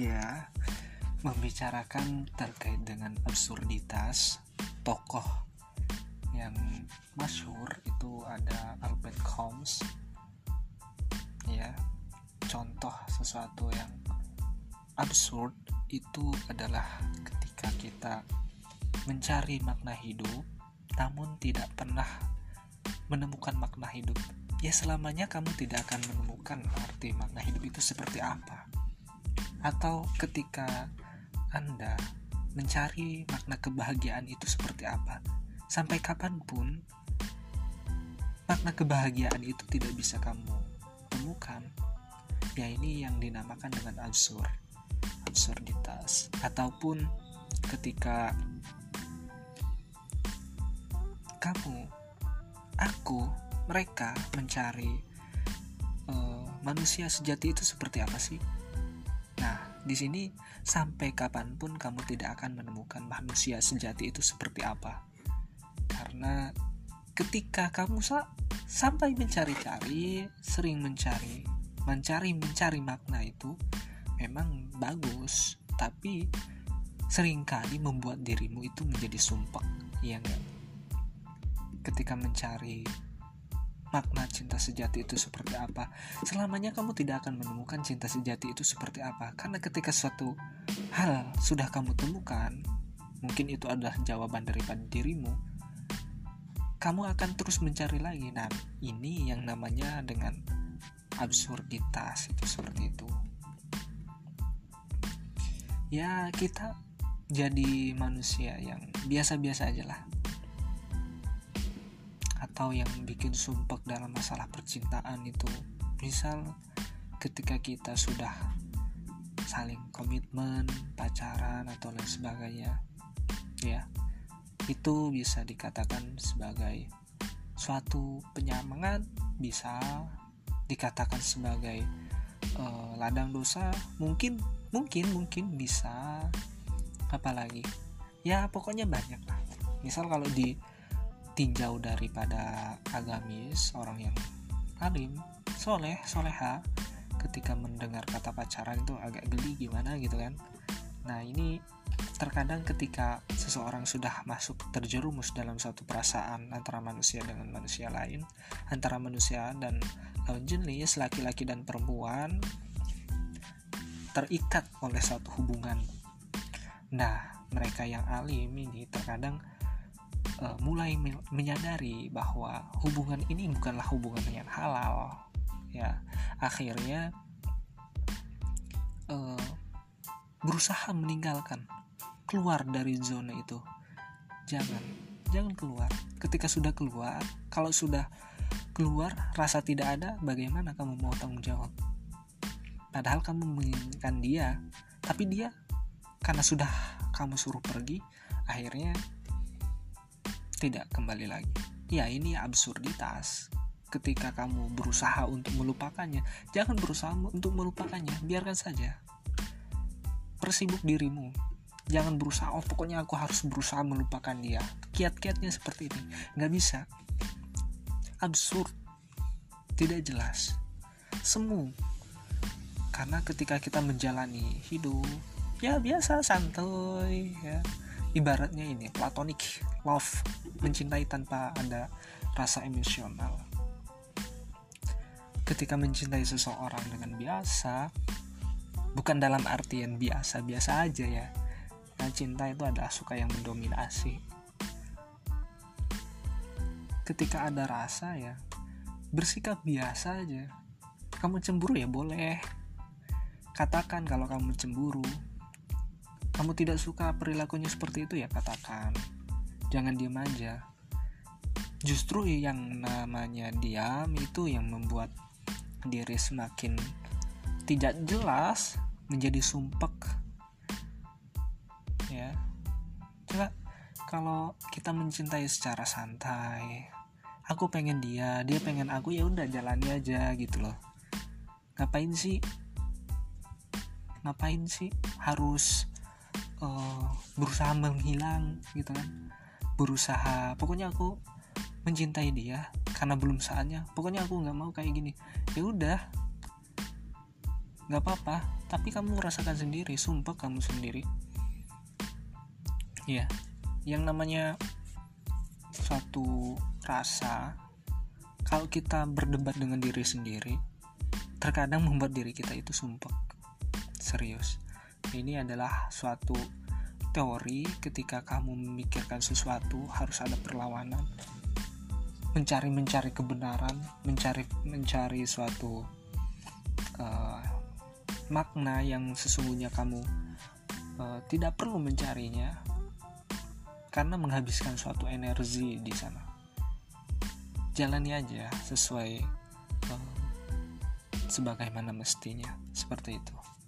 ya membicarakan terkait dengan absurditas tokoh yang masyhur itu ada Albert Holmes ya contoh sesuatu yang absurd itu adalah ketika kita mencari makna hidup namun tidak pernah menemukan makna hidup. Ya selamanya kamu tidak akan menemukan arti makna hidup itu seperti apa atau ketika anda mencari makna kebahagiaan itu seperti apa. Sampai kapan pun, makna kebahagiaan itu tidak bisa kamu temukan. Ya ini yang dinamakan dengan absurd, absurditas. Ataupun ketika kamu, aku, mereka mencari uh, manusia sejati itu seperti apa sih? Di sini, sampai kapan pun kamu tidak akan menemukan manusia sejati itu seperti apa. Karena ketika kamu sa sampai mencari-cari, sering mencari, mencari-mencari makna itu memang bagus, tapi sering kali membuat dirimu itu menjadi sumpah, ya enggak? Ketika mencari makna cinta sejati itu seperti apa. Selamanya kamu tidak akan menemukan cinta sejati itu seperti apa. Karena ketika suatu hal sudah kamu temukan, mungkin itu adalah jawaban daripada dirimu, kamu akan terus mencari lagi. Nah, ini yang namanya dengan absurditas itu seperti itu. Ya, kita jadi manusia yang biasa-biasa aja lah atau yang bikin sumpek dalam masalah percintaan itu. Misal ketika kita sudah saling komitmen pacaran atau lain sebagainya ya itu bisa dikatakan sebagai suatu penyemangat bisa dikatakan sebagai uh, ladang dosa mungkin mungkin mungkin bisa. Apalagi? Ya pokoknya banyak lah misal kalau di tinjau daripada agamis orang yang alim soleh soleha ketika mendengar kata pacaran itu agak geli gimana gitu kan. Nah ini terkadang ketika seseorang sudah masuk terjerumus dalam satu perasaan antara manusia dengan manusia lain antara manusia dan lawan jenis laki-laki dan perempuan terikat oleh suatu hubungan. Nah mereka yang alim ini terkadang uh, mulai menyadari bahwa hubungan ini bukanlah hubungan yang halal ya. Akhirnya uh, berusaha meninggalkan keluar dari zona itu. Jangan jangan keluar. Ketika sudah keluar kalau sudah keluar rasa tidak ada bagaimana kamu mau tanggung jawab? Padahal kamu menginginkan dia tapi dia karena sudah kamu suruh pergi akhirnya tidak kembali lagi. Ya, ini absurditas. Ketika kamu berusaha untuk melupakannya, jangan berusaha untuk melupakannya, biarkan saja. Persibuk dirimu. Jangan berusaha, oh pokoknya aku harus berusaha melupakan dia. Kiat-kiatnya seperti ini. Nggak bisa. Absurd. Tidak jelas. Semu. Karena ketika kita menjalani hidup, ya biasa santuy ya ibaratnya ini platonic love mencintai tanpa ada rasa emosional. Ketika mencintai seseorang dengan biasa bukan dalam artian biasa-biasa aja ya. Nah, cinta itu adalah suka yang mendominasi. Ketika ada rasa ya bersikap biasa aja. Kamu cemburu ya boleh. Katakan kalau kamu cemburu kamu tidak suka perilakunya seperti itu ya katakan. Jangan diam aja. Justru yang namanya diam itu yang membuat diri semakin tidak jelas menjadi sumpek. Ya. Coba kalau kita mencintai secara santai aku pengen dia dia pengen aku ya udah jalani aja gitu loh. Ngapain sih? Ngapain sih harus uh, berusaha menghilang gitu kan. Berusaha pokoknya aku mencintai dia karena belum saatnya. Pokoknya aku nggak mau kayak gini. Ya udah nggak apa-apa. Tapi kamu rasakan sendiri sumpah kamu sendiri. Ya yang namanya suatu rasa kalau kita berdebat dengan diri sendiri terkadang membuat diri kita itu sumpah. Serius ini adalah suatu teori ketika kamu memikirkan sesuatu harus ada perlawanan. Mencari mencari kebenaran mencari mencari suatu uh, makna yang sesungguhnya kamu uh, tidak perlu mencarinya karena menghabiskan suatu energi di sana. Jalani aja sesuai uh, sebagaimana mestinya. Seperti itu